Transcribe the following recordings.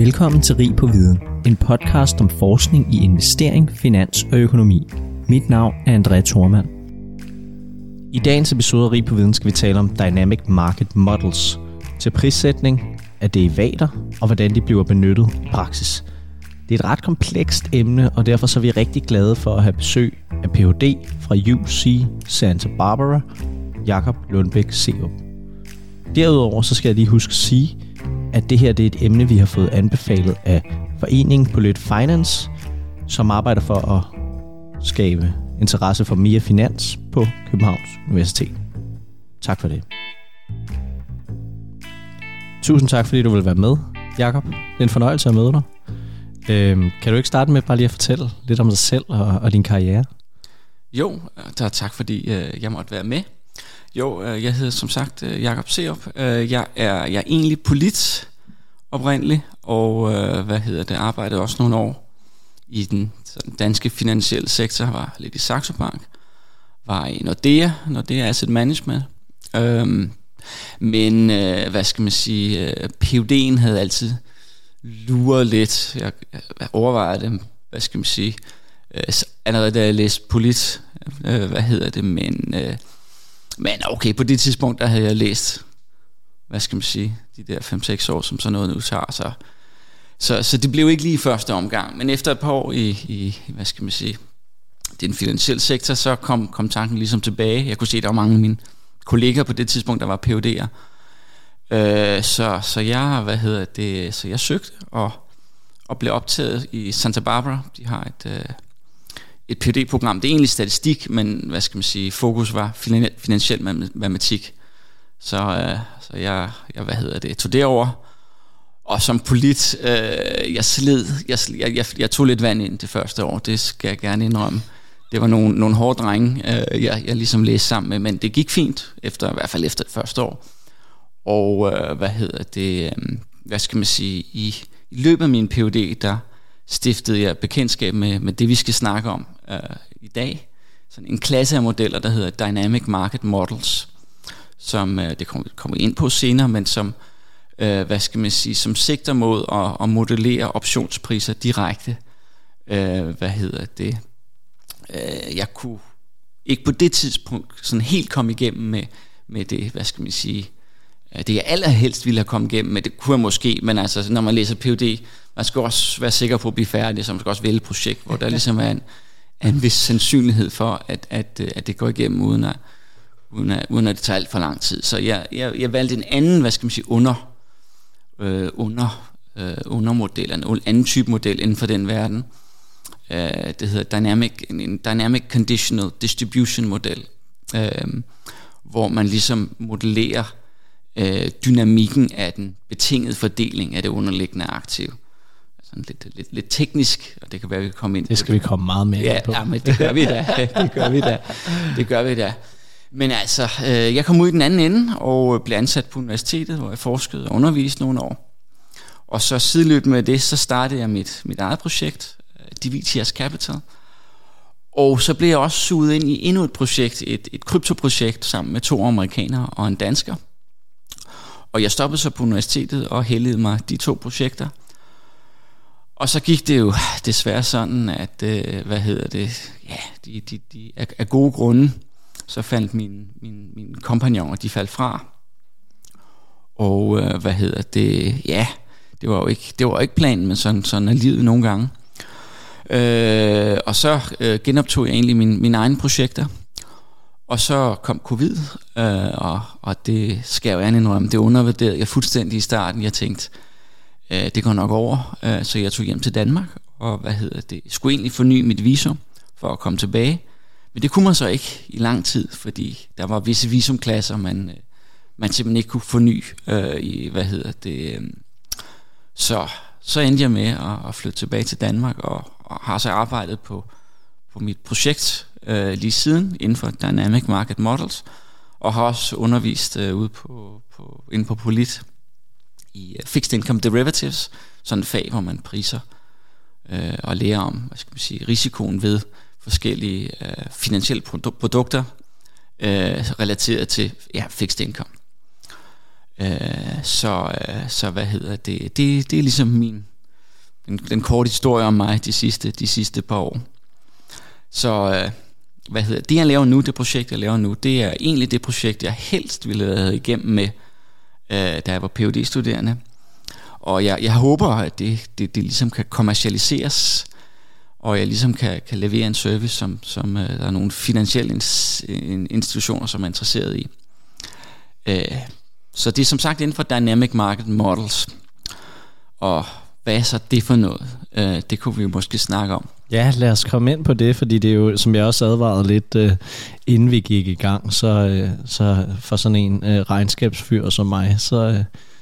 Velkommen til Rig på Viden, en podcast om forskning i investering, finans og økonomi. Mit navn er André Thormand. I dagens episode af Rig på Viden skal vi tale om Dynamic Market Models til prissætning, af derivater og hvordan de bliver benyttet i praksis. Det er et ret komplekst emne, og derfor så er vi rigtig glade for at have besøg af Ph.D. fra UC Santa Barbara, Jakob Lundbæk Seup. Derudover så skal jeg lige huske at sige, at det her det er et emne, vi har fået anbefalet af Foreningen Polit Finance, som arbejder for at skabe interesse for mere finans på Københavns Universitet. Tak for det. Tusind tak, fordi du vil være med, Jakob. Det er en fornøjelse at møde dig. Øhm, kan du ikke starte med bare lige at fortælle lidt om dig selv og, og din karriere? Jo, der er tak fordi øh, jeg måtte være med. Jo, øh, jeg hedder som sagt øh, Jakob Seop. Øh, jeg, er, jeg er egentlig polit oprindeligt, og øh, hvad hedder det, arbejdede også nogle år i den sådan, danske finansielle sektor, var lidt i Saxo Bank, var i Nordea, Nordea Asset Management. Øhm, men øh, hvad skal man sige, øh, PUD'en havde altid luret lidt. Jeg, jeg overvejede det, hvad skal man sige, øh, allerede da jeg læste polit, øh, hvad hedder det, men, øh, men okay, på det tidspunkt, der havde jeg læst, hvad skal man sige, de der 5-6 år, som sådan noget nu tager, så, så, så det blev ikke lige første omgang, men efter et par år i, i hvad skal man sige, den finansielle sektor, så kom, kom tanken ligesom tilbage. Jeg kunne se, at der var mange af mine kolleger på det tidspunkt, der var PUD'er. Øh, så, så jeg, hvad hedder det, så jeg søgte og, og blev optaget i Santa Barbara. De har et, øh, et phd program Det er egentlig statistik, men hvad skal man sige, fokus var finansiel matematik. Så, øh, så jeg, jeg, hvad hedder det, tog derover og som polit, øh, jeg sled, jeg, jeg, jeg, jeg tog lidt vand ind det første år, det skal jeg gerne indrømme. Det var nogle, nogle hårde drenge, øh, jeg, jeg ligesom læste sammen med, men det gik fint, efter, i hvert fald efter det første år. Og øh, hvad hedder det, øh, hvad skal man sige, i, i løbet af min PhD, der stiftede jeg bekendtskab med, med det, vi skal snakke om øh, i dag. Sådan en klasse af modeller, der hedder Dynamic Market Models, som øh, det kommer, kommer ind på senere, men som øh, hvad skal man sige, som sigter mod at, at modellere optionspriser direkte. Øh, hvad hedder det? Øh, jeg kunne ikke på det tidspunkt sådan helt komme igennem med, med det, hvad skal man sige, øh, det jeg allerhelst ville have kommet igennem med, det kunne jeg måske, men altså, når man læser PhD, man skal også være sikker på at blive færdig, så man skal også vælge et projekt, hvor der ligesom er en, en vis sandsynlighed for, at, at, øh, at det går igennem, uden at, uden at, uden at det tager alt for lang tid. Så jeg, jeg, jeg valgte en anden, hvad skal man sige, under øh, under, øh, undermodel, en anden type model inden for den verden. Øh, det hedder Dynamic, en Dynamic Conditional Distribution model, øh, hvor man ligesom modellerer øh, dynamikken af den betingede fordeling af det underliggende aktiv. Sådan lidt, lidt, lidt teknisk, og det kan være, at vi kan komme ind Det skal vi komme meget mere ja, på. Ja, men det gør vi da. Det gør vi da. Det gør vi da. Men altså, øh, jeg kom ud i den anden ende og blev ansat på universitetet, hvor jeg forskede og underviste nogle år. Og så sideløbende med det, så startede jeg mit, mit eget projekt, øh, Divitias Capital. Og så blev jeg også suget ind i endnu et projekt, et, et kryptoprojekt sammen med to amerikanere og en dansker. Og jeg stoppede så på universitetet og hældede mig de to projekter. Og så gik det jo desværre sådan, at, øh, hvad hedder det, ja, de, de, de, af, af gode grunde, så faldt min, min, min kompagnoner, de faldt fra. Og øh, hvad hedder det, ja, det var jo ikke, det var ikke planen, men sådan, sådan er livet nogle gange. Øh, og så øh, genoptog jeg egentlig min, mine egne projekter. Og så kom covid, øh, og, og det skal jeg jo indrømme, det undervurderede jeg fuldstændig i starten. Jeg tænkte, øh, det går nok over, øh, så jeg tog hjem til Danmark, og hvad hedder det, skulle egentlig forny mit visum for at komme tilbage. Men det kunne man så ikke i lang tid, fordi der var visse visumklasser, man, øh, man simpelthen ikke kunne forny øh, i, hvad hedder det. Øh. Så, så endte jeg med at, at flytte tilbage til Danmark, og, og har så arbejdet på, på mit projekt øh, lige siden inden for Dynamic Market Models, og har også undervist øh, ude på, på, inde på Polit i øh, Fixed Income Derivatives, sådan et fag, hvor man priser øh, og lærer om, hvad skal man sige, risikoen ved forskellige øh, finansielle produ- produkter øh, relateret til ja, fixed income. Øh, så, øh, så hvad hedder det? det? Det er ligesom min, den, den korte historie om mig de sidste, de sidste par år. Så øh, hvad hedder det, jeg laver nu, det projekt, jeg laver nu, det er egentlig det projekt, jeg helst ville have igennem med, øh, da jeg var phd studerende Og jeg, jeg håber, at det, det, det ligesom kan kommercialiseres, og jeg ligesom kan, kan levere en service, som, som øh, der er nogle finansielle institutioner, som er interesseret i. Øh, så det er som sagt inden for Dynamic Market Models. Og hvad er så det for noget? Øh, det kunne vi måske snakke om. Ja, lad os komme ind på det, fordi det er jo, som jeg også advarede lidt, uh, inden vi gik i gang, så, uh, så for sådan en uh, regnskabsfyr som mig, så, uh,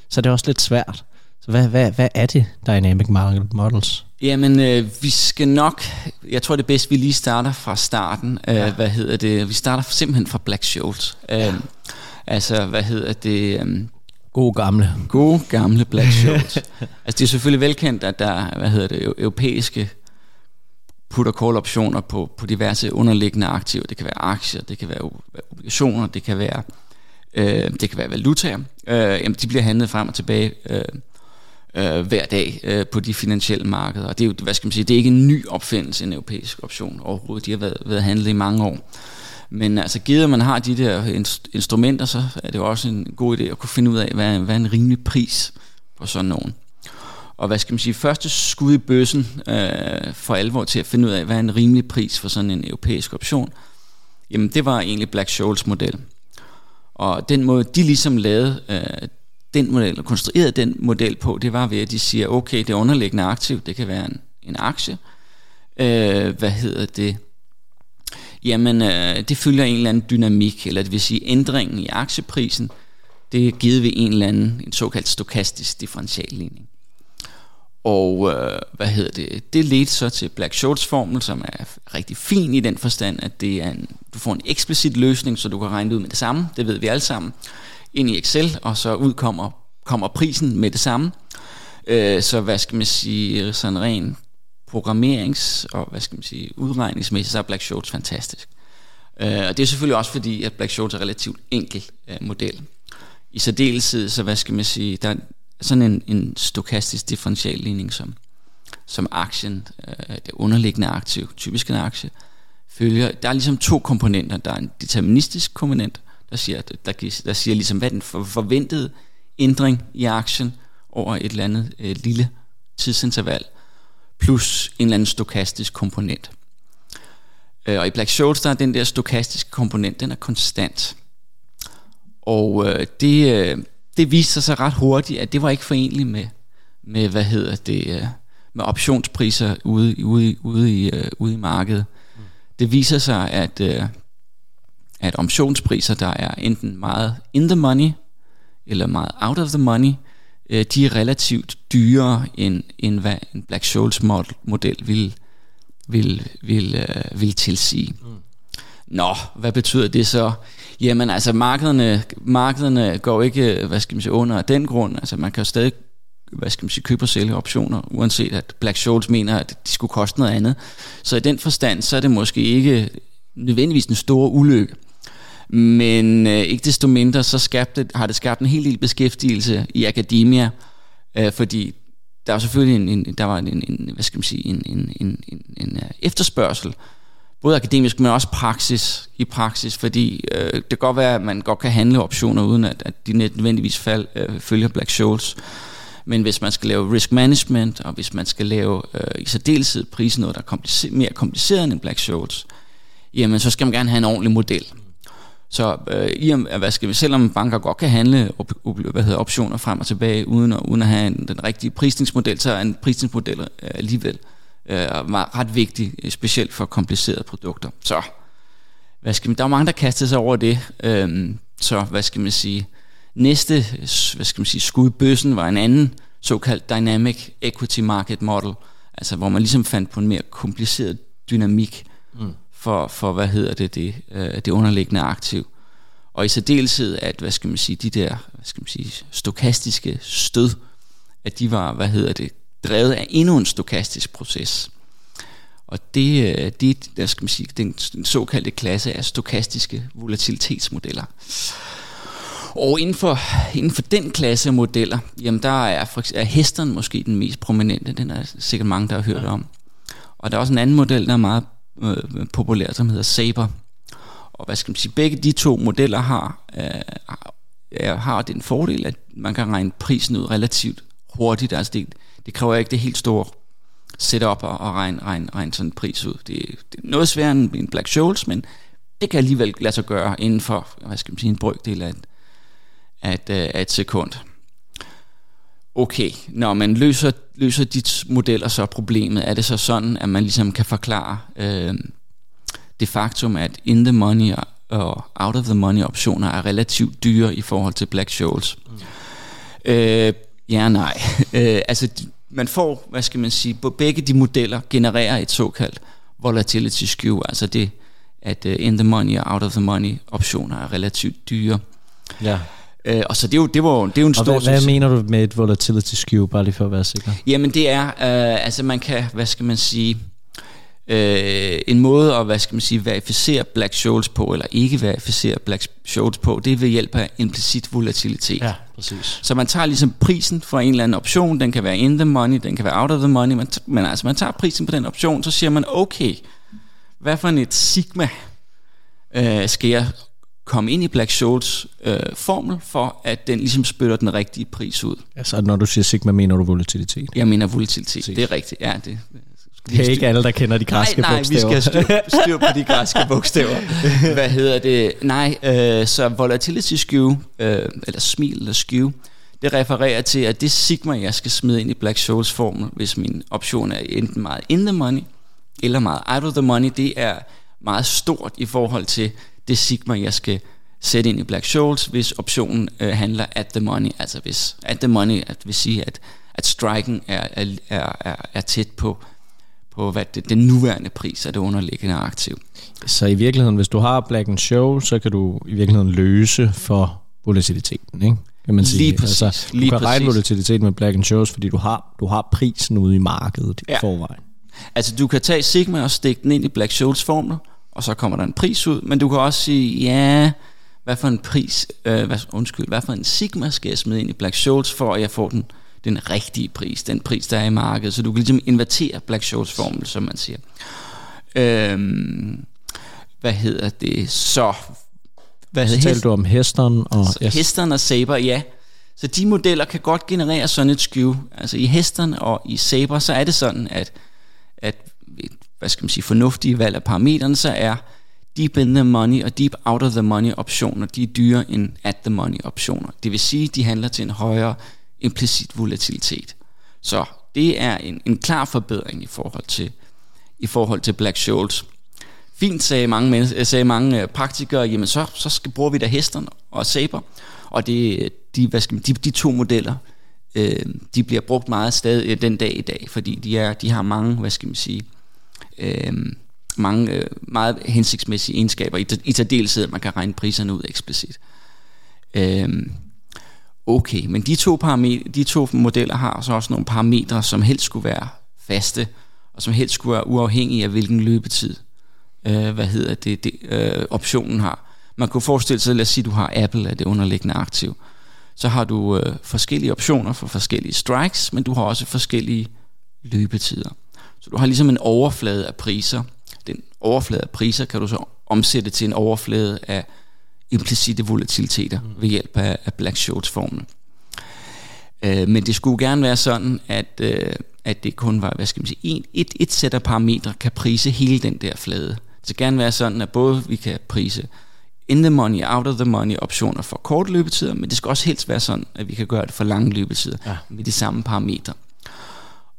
så er det også lidt svært. Så hvad, hvad, hvad er det, Dynamic Market Models? Jamen, øh, vi skal nok, jeg tror det er bedst, vi lige starter fra starten. Øh, ja. Hvad hedder det? Vi starter simpelthen fra Black Scholes. Øh, ja. Altså, hvad hedder det? Øh, Gode gamle. Gode gamle Black Scholes. altså, det er selvfølgelig velkendt, at der hvad hedder det, europæiske put og call optioner på, på diverse underliggende aktiver. Det kan være aktier, det kan være obligationer, det kan være, øh, det kan være valutaer. Øh, jamen, de bliver handlet frem og tilbage øh, øh, hver dag øh, på de finansielle markeder. Og det er jo, hvad skal man sige, det er ikke en ny opfindelse, en europæisk option overhovedet. De har været, været handlet i mange år. Men altså, givet at man har de der instrumenter, så er det jo også en god idé at kunne finde ud af, hvad, hvad er en rimelig pris på sådan nogen. Og hvad skal man sige, første skud i bøssen øh, for alvor til at finde ud af, hvad er en rimelig pris for sådan en europæisk option, jamen det var egentlig Black Scholes model. Og den måde, de ligesom lavede øh, den model, og konstruerede den model på, det var ved, at de siger, okay, det underliggende aktiv, det kan være en, en aktie. Øh, hvad hedder det? Jamen, øh, det følger en eller anden dynamik, eller det vil sige ændringen i aktieprisen, det er givet ved en eller anden, en såkaldt stokastisk differentialligning. Og øh, hvad hedder det? Det ledte så til Black Scholes formel, som er rigtig fin i den forstand, at det er en, du får en eksplicit løsning, så du kan regne det ud med det samme. Det ved vi alle sammen. Ind i Excel, og så udkommer kommer prisen med det samme. Øh, så hvad skal man sige, sådan rent programmerings- og hvad skal man sige, udregningsmæssigt, så er Black Scholes fantastisk. Øh, og det er selvfølgelig også fordi, at Black Scholes er relativt enkel øh, model. I særdeleshed, så hvad skal man sige, der, sådan en, en stokastisk differentialligning, som, som aktien, øh, det underliggende aktiv, typisk en aktie, følger. Der er ligesom to komponenter. Der er en deterministisk komponent, der siger, der, der siger ligesom, hvad den forventede ændring i aktien over et eller andet øh, lille tidsinterval, plus en eller anden stokastisk komponent. Øh, og i Black Scholes, der er den der stokastiske komponent, den er konstant. Og øh, det, øh, det viste sig så ret hurtigt, at det var ikke forenligt med, med hvad hedder det, øh, med optionspriser ude, ude, ude, i, ude i markedet. Mm. Det viser sig, at, at optionspriser, der er enten meget in the money, eller meget out of the money, uh, de er relativt dyrere, end, end hvad en Black Scholes model vil, vil, vil, uh, vil tilsige. Mm. Nå, hvad betyder det så? Jamen altså, markederne, markederne går ikke, hvad skal man sige, under af den grund. Altså, man kan jo stadig hvad skal man sige, købe og sælge optioner, uanset at Black Scholes mener, at de skulle koste noget andet. Så i den forstand, så er det måske ikke nødvendigvis en stor ulykke. Men øh, ikke desto mindre, så skabte, har det skabt en hel del beskæftigelse i akademia, øh, fordi der var selvfølgelig en, en, der var en, en, hvad skal man sige, en, en, en, en, en øh, efterspørgsel både akademisk, men også praksis i praksis, fordi øh, det kan godt være, at man godt kan handle optioner, uden at, at de nødvendigvis fald, øh, følger Black Scholes. Men hvis man skal lave risk management, og hvis man skal lave øh, i særdeleshed prisen noget, der er komplicer- mere kompliceret end Black Scholes, jamen så skal man gerne have en ordentlig model. Så øh, i, hvad skal vi, selvom banker godt kan handle op, op, hvad hedder, optioner frem og tilbage, uden at, uden at have en, den rigtige prisningsmodel, så er en prisningsmodel øh, alligevel øh, ret vigtig, øh, specielt for komplicerede produkter. Så hvad skal man, der er mange, der kaster sig over det. Øh, så hvad skal man sige, næste hvad skal man sige, skud bøssen var en anden såkaldt Dynamic Equity Market Model, altså hvor man ligesom fandt på en mere kompliceret dynamik mm for, for, hvad hedder det, det, øh, det underliggende aktiv. Og i særdeleshed, at, hvad skal man sige, de der, hvad skal man sige, stokastiske stød, at de var, hvad hedder det, drevet af endnu en stokastisk proces. Og det, øh, det der skal man sige, den såkaldte klasse af stokastiske volatilitetsmodeller. Og inden for, inden for den klasse af modeller, jamen der er, for, er hesteren måske den mest prominente. Den er sikkert mange, der har hørt ja. om. Og der er også en anden model, der er meget øh, populær, som hedder Saber. Og hvad skal man sige, begge de to modeller har, øh, har den fordel, at man kan regne prisen ud relativt hurtigt. Altså det, det kræver ikke det helt store setup og, og regne, regne, regne sådan en pris ud. Det, det er noget sværere end en Black Scholes, men det kan alligevel lade sig gøre inden for, hvad skal man sige, en brøkdel af, af, øh, af et sekund. Okay, når man løser, løser dit modeller så problemet, er det så sådan, at man ligesom kan forklare øh, det faktum, at in the money og out of the money optioner er relativt dyre i forhold til Black Scholes. Mm. Øh, ja, nej. øh, altså, man får, hvad skal man sige, begge de modeller genererer et såkaldt volatility skew, altså det, at uh, in the money og out of the money optioner er relativt dyre. Ja. Uh, og så det er jo, det var, det er jo en og stor... Hvad, hvad mener du med et volatility skew, bare lige for at være sikker? Jamen det er, uh, altså man kan, hvad skal man sige, uh, en måde at, hvad skal man sige, verificere Black Scholes på, eller ikke verificere Black Scholes på, det er ved hjælp af implicit volatilitet. Ja, præcis. Så man tager ligesom prisen for en eller anden option, den kan være in the money, den kan være out of the money, men, men altså man tager prisen på den option, så siger man, okay, hvad for et sigma øh, skal jeg komme ind i Black Scholes øh, formel, for at den ligesom spytter den rigtige pris ud. Altså når du siger sigma, mener du volatilitet? Jeg mener volatilitet, Præcis. det er rigtigt. Ja, det, det er ikke alle, der kender de græske nej, nej, bogstaver. Nej, vi skal styr, styr på de græske bogstaver. Hvad hedder det? Nej, øh, så volatility skew, øh, eller smil eller skew, det refererer til, at det sigma, jeg skal smide ind i Black Scholes formel, hvis min option er enten meget in the money, eller meget out of the money, det er meget stort i forhold til det sigma, jeg skal sætte ind i Black Scholes, hvis optionen øh, handler at the money. Altså hvis at the money at vil sige, at, at striken er, er, er, er tæt på, på hvad det, den nuværende pris af det underliggende aktiv. Så i virkeligheden, hvis du har Black and Show, så kan du i virkeligheden løse for volatiliteten, ikke? Kan man sige. Lige præcis. Altså, du lige kan præcis. regne volatiliteten med Black and Shows, fordi du har, du har prisen ude i markedet ja. i forvejen. Altså du kan tage Sigma og stikke den ind i Black Scholes formler, og så kommer der en pris ud, men du kan også sige, ja, hvad for en pris, øh, hvad, undskyld, hvad for en Sigma skal jeg smide ind i Black Scholes, for at jeg får den, den rigtige pris, den pris, der er i markedet. Så du kan ligesom invertere Black Scholes formel, som man siger. Øhm, hvad hedder det så? Hvad hedder så talte du om hesteren og... Yes. Hesteren og Saber, ja. Så de modeller kan godt generere sådan et skew. Altså i hesteren og i Saber, så er det sådan, at at hvad skal man sige, fornuftige valg af parametrene, så er deep in the money og deep out of the money optioner, de er dyre end at the money optioner. Det vil sige, de handler til en højere implicit volatilitet. Så det er en, en klar forbedring i forhold til, i forhold til Black Scholes. Fint, sagde mange, øh, sagde mange øh, praktikere, jamen så, så skal, bruger vi da hesterne og saber. Og det, de, hvad skal man, de, de to modeller, øh, de bliver brugt meget stadig øh, den dag i dag, fordi de, er, de har mange, hvad skal man sige, øh, mange øh, meget hensigtsmæssige egenskaber, i, i særdeleshed, at man kan regne priserne ud eksplicit. Øh, okay, men de to, parametre, de to modeller har så også nogle parametre, som helst skulle være faste, og som helst skulle være uafhængige af hvilken løbetid, øh, hvad hedder det, det øh, optionen har. Man kunne forestille sig, lad os sige, at du har Apple af det underliggende aktiv så har du øh, forskellige optioner for forskellige strikes, men du har også forskellige løbetider. Så du har ligesom en overflade af priser. Den overflade af priser kan du så omsætte til en overflade af implicite volatiliteter mm. ved hjælp af, af Black Scholes formel. Øh, men det skulle gerne være sådan, at, øh, at det kun var, hvad skal man sige, en, et, et sæt af parametre kan prise hele den der flade. Det skal gerne være sådan, at både vi kan prise in the money, out of the money optioner for kort løbetider, men det skal også helst være sådan, at vi kan gøre det for lange løbetider ja. med de samme parametre.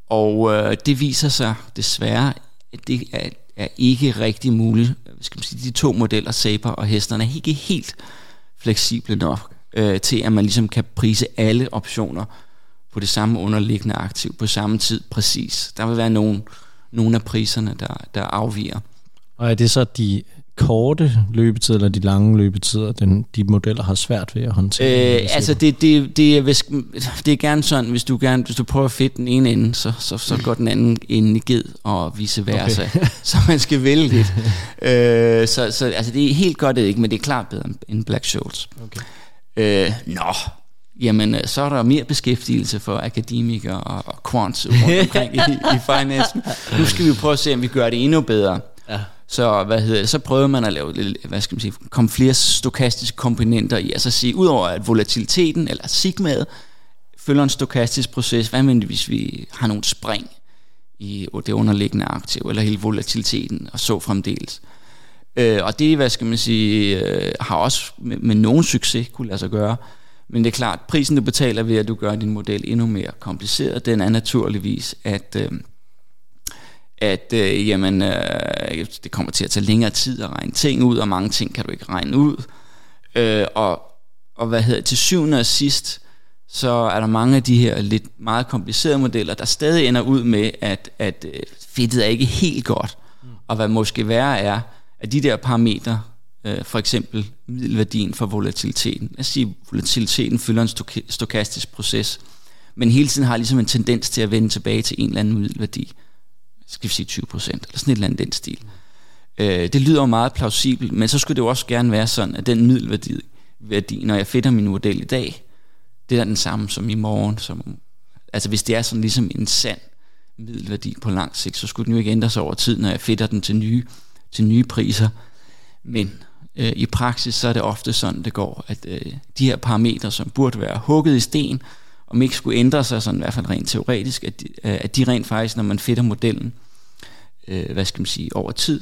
Og øh, det viser sig desværre, at det er, er ikke rigtig muligt. Skal man sige, de to modeller, Saber og Hesterne, er ikke helt fleksible nok øh, til, at man ligesom kan prise alle optioner på det samme underliggende aktiv på samme tid præcis. Der vil være nogle, nogle af priserne, der, der afviger. Og er det så de korte løbetider eller de lange løbetider, den, de modeller har svært ved at håndtere? Øh, altså det, det, det, er, det er gerne sådan, hvis du, gerne, hvis du prøver at fedte den ene ende, så, så, så går den anden ende i ged og vice versa. Okay. så man skal vælge lidt. øh, så, så altså det er helt godt det ikke, men det er klart bedre end Black Scholes. Okay. Øh, nå, jamen øh, så er der mere beskæftigelse for akademikere og, og quants rundt omkring i, i finance. Nu skal vi prøve at se, om vi gør det endnu bedre. Ja. Så, hvad hedder det, så prøver man at lave, hvad skal man sige, komme flere stokastiske komponenter i, altså sige, udover at volatiliteten, eller sigmaet, følger en stokastisk proces, hvad med hvis vi har nogle spring i det underliggende aktiv, eller hele volatiliteten, og så fremdeles. Øh, og det, hvad skal man sige, øh, har også med, med nogen succes kunne lade sig gøre. Men det er klart, prisen du betaler ved, at du gør din model endnu mere kompliceret, den er naturligvis, at, øh, at øh, jamen, øh, det kommer til at tage længere tid at regne ting ud, og mange ting kan du ikke regne ud. Øh, og, og hvad hedder til syvende og sidst, så er der mange af de her lidt meget komplicerede modeller, der stadig ender ud med, at, at øh, fedtet er ikke helt godt. Mm. Og hvad måske værre er, at de der parametre, øh, for eksempel middelværdien for volatiliteten, lad os sige, volatiliteten følger en stokastisk proces, men hele tiden har ligesom en tendens til at vende tilbage til en eller anden middelværdi, skal vi sige 20 procent, eller sådan et eller andet den stil. Øh, det lyder jo meget plausibelt, men så skulle det jo også gerne være sådan, at den middelværdi, værdi, når jeg fitter min model i dag, det er den samme som i morgen. Som, altså hvis det er sådan ligesom en sand middelværdi på lang sigt, så skulle den jo ikke ændre sig over tid, når jeg fitter den til nye, til nye priser. Men øh, i praksis så er det ofte sådan, det går, at øh, de her parametre, som burde være hugget i sten, om ikke skulle ændre sig, sådan i hvert fald rent teoretisk, at de, øh, at de rent faktisk, når man fedter modellen, øh, hvad skal man sige, over tid,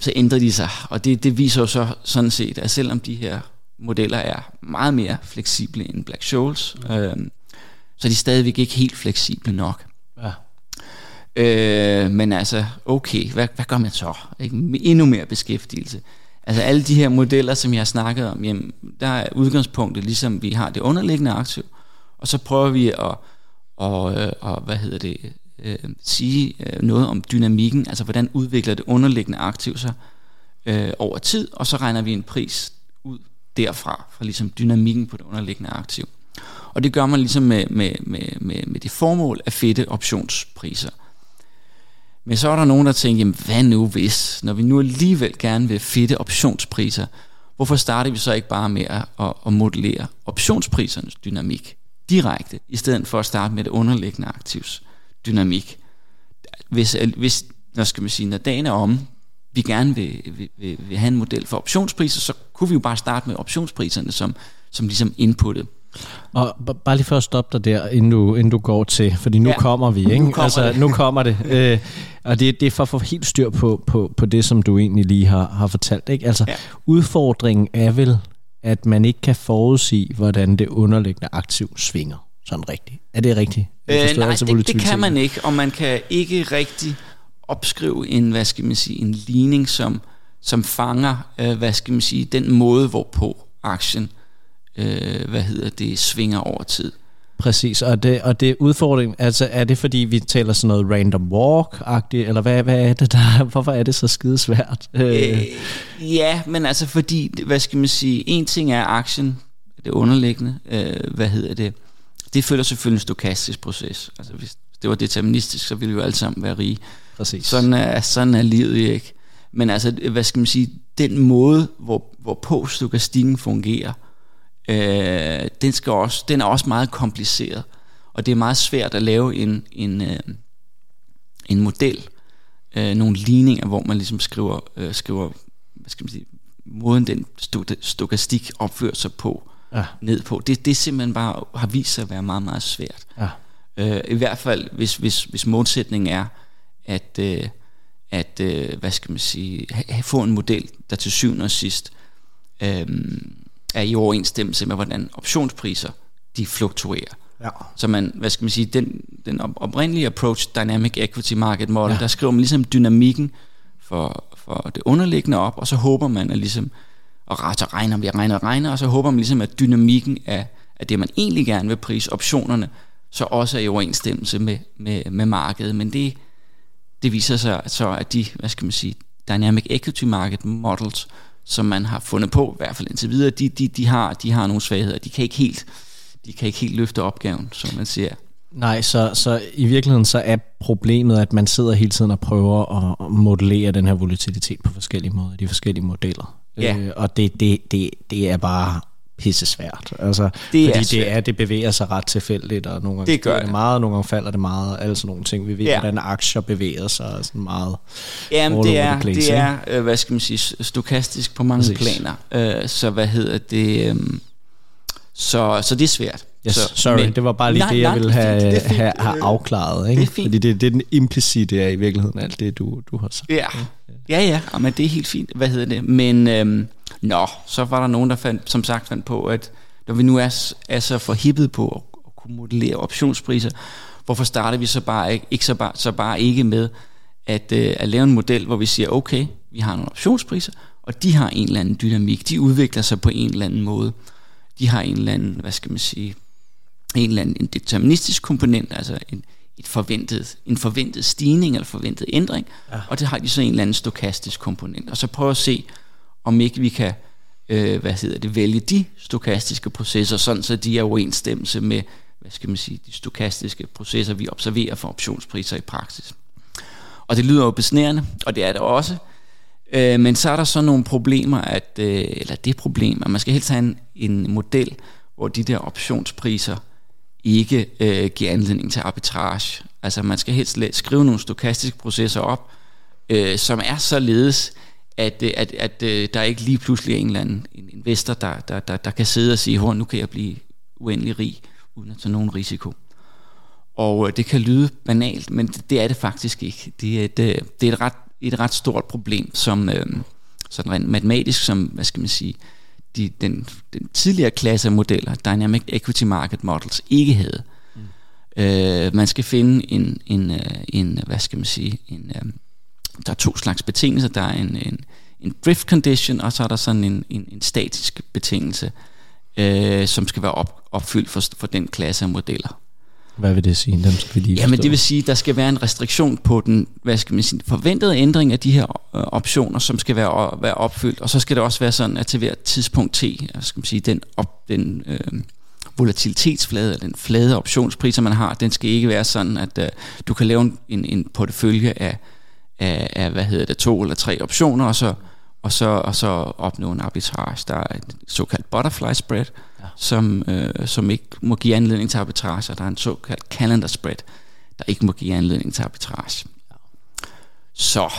så ændrer de sig. Og det, det viser jo så sådan set, at selvom de her modeller er meget mere fleksible end Black Scholes, mm. øh, så er de stadigvæk ikke helt fleksible nok. Ja. Øh, men altså, okay, hvad, hvad gør man så? Ikke? Endnu mere beskæftigelse. Altså alle de her modeller, som jeg har snakket om, jamen, der er udgangspunktet, ligesom vi har det underliggende aktiv, og så prøver vi at, og, øh, og hvad hedder det, øh, sige øh, noget om dynamikken, altså hvordan udvikler det underliggende aktiv sig øh, over tid, og så regner vi en pris ud derfra, fra ligesom dynamikken på det underliggende aktiv. Og det gør man ligesom med, med, med, med, med det formål at fedte optionspriser. Men så er der nogen, der tænker, jamen hvad nu hvis, når vi nu alligevel gerne vil fedte optionspriser, hvorfor starter vi så ikke bare med at, at modellere optionsprisernes dynamik direkte, i stedet for at starte med det underliggende aktivs dynamik? Hvis, hvis hvad skal man sige, når dagen er om, vi gerne vil, vil, vil, vil have en model for optionspriser, så kunne vi jo bare starte med optionspriserne som, som ligesom inputtet. Og bare lige for at stoppe dig der, inden du, inden du går til, fordi nu ja, kommer vi, ikke? Nu kommer altså, det. nu kommer det. Øh, og det, det er for at få helt styr på, på, på det, som du egentlig lige har, har fortalt. Ikke? Altså, ja. udfordringen er vel, at man ikke kan forudsige, hvordan det underliggende aktiv svinger. Sådan rigtigt. Er det rigtigt? Øh, nej, altså det, det kan man ikke, og man kan ikke rigtig opskrive en, hvad skal man sige, en ligning, som, som fanger, øh, hvad skal man sige, den måde, hvorpå aktien, øh, hvad hedder det, svinger over tid. Præcis, og det, og det udfordring, altså er det fordi vi taler sådan noget random walk-agtigt, eller hvad, hvad er det der, hvorfor er det så skidesvært? Øh, ja, men altså fordi, hvad skal man sige, en ting er aktien, det underliggende, øh, hvad hedder det, det følger selvfølgelig en stokastisk proces. Altså hvis det var deterministisk, så ville vi jo alle sammen være rige. Præcis. Sådan er, sådan er livet ikke. Men altså, hvad skal man sige, den måde, hvor, hvorpå stokastikken fungerer, øh, den, skal også, den er også meget kompliceret. Og det er meget svært at lave en, en, øh, en model, øh, nogle ligninger, hvor man ligesom skriver, øh, skriver hvad skal man sige, måden den stokastik opfører sig på, ja. ned på. Det, det simpelthen bare har vist sig at være meget, meget svært. Ja. Øh, I hvert fald, hvis, hvis, hvis målsætningen er, at, øh, at øh, hvad skal man sige, ha, få en model, der til syvende og sidst øh, er i overensstemmelse med, hvordan optionspriser de fluktuerer. Ja. Så man, hvad skal man sige, den, den oprindelige approach, Dynamic Equity Market Model, ja. der skriver man ligesom dynamikken for, for det underliggende op, og så håber man at ligesom, og så regner vi regner og regner, og så håber man ligesom, at dynamikken af, af det, man egentlig gerne vil prise, optionerne, så også er i overensstemmelse med, med, med markedet. Men det, det viser sig så, at de, hvad skal man sige, Dynamic Equity Market Models, som man har fundet på, i hvert fald indtil videre, de, de, de, har, de har nogle svagheder. De kan ikke helt, de kan ikke helt løfte opgaven, som man siger. Nej, så, så i virkeligheden så er problemet, at man sidder hele tiden og prøver at modellere den her volatilitet på forskellige måder, de forskellige modeller. Ja. Øh, og det, det, det, det er bare pisse svært. Altså, Det er fordi svært. det, er, det bevæger sig ret tilfældigt, og nogle gange Det gør det. meget, og nogle gange falder det meget, og alle sådan nogle ting. Vi ved, Ja. hvordan aktier bevæger sig sådan meget. Jamen, det er, place, det er øh, hvad skal man sige, stokastisk på mange Præcis. planer. Øh, så hvad hedder det? Øh, så, så det er svært. Yes, så, sorry, men, det var bare lige nej, det, jeg nej, ville er have, det er fint. have, have Øh, afklaret. Ikke? det er fint. Fordi det, det er den implicite er i virkeligheden alt det, du, du har sagt. Ja, ja, ja, ja men det er helt fint. Hvad hedder det? Men øhm, nå, så var der nogen, der fandt, som sagt fandt på, at når vi nu er, er så forhippet på at, at kunne modellere optionspriser, hvorfor starter vi så bare ikke, ikke så, bare, så bare ikke med at, øh, at lave en model, hvor vi siger, okay, vi har nogle optionspriser, og de har en eller anden dynamik, de udvikler sig på en eller anden måde. De har en eller anden, hvad skal man sige, en eller anden en deterministisk komponent, altså en, et forventet, en forventet stigning eller forventet ændring, ja. og det har de så en eller anden stokastisk komponent. Og så prøve at se, om ikke vi kan øh, hvad hedder det, vælge de stokastiske processer, sådan så de er overensstemmelse med hvad skal man sige, de stokastiske processer, vi observerer for optionspriser i praksis. Og det lyder jo besnærende, og det er det også. Øh, men så er der så nogle problemer, at, øh, eller det problem, at man skal helst have en, en model, hvor de der optionspriser ikke øh, giver anledning til arbitrage. Altså man skal helst skrive nogle stokastiske processer op, øh, som er således, at, øh, at, at øh, der ikke lige pludselig er en eller anden en investor, der, der, der, der kan sidde og sige, hvor nu kan jeg blive uendelig rig, uden at tage nogen risiko. Og øh, det kan lyde banalt, men det, er det faktisk ikke. Det er et, det er et, ret, et ret stort problem, som sådan rent matematisk, som, hvad skal man sige, de, den, den tidligere klasse af modeller, Dynamic Equity Market Models, ikke havde. Mm. Øh, man skal finde en, en, en, hvad skal man sige, en, der er to slags betingelser. Der er en, en, en drift condition, og så er der sådan en, en, en statisk betingelse, øh, som skal være op, opfyldt for, for den klasse af modeller. Hvad vil det sige? Dem skal vi lige Jamen det vil sige, at der skal være en restriktion på den hvad skal man sige, forventede ændring af de her øh, optioner, som skal være, være opfyldt. Og så skal det også være sådan, at til hvert tidspunkt T, skal man sige, den, op, den øh, volatilitetsflade, eller den flade optionspriser, man har, den skal ikke være sådan, at øh, du kan lave en, en, en portefølje af, af, af, hvad hedder det, to eller tre optioner, og så, og så, og så opnå en arbitrage. Der er et såkaldt butterfly spread, ja. som, øh, som ikke må give anledning til arbitrage, og der er en såkaldt calendar spread, der ikke må give anledning til arbitrage. Ja. Så,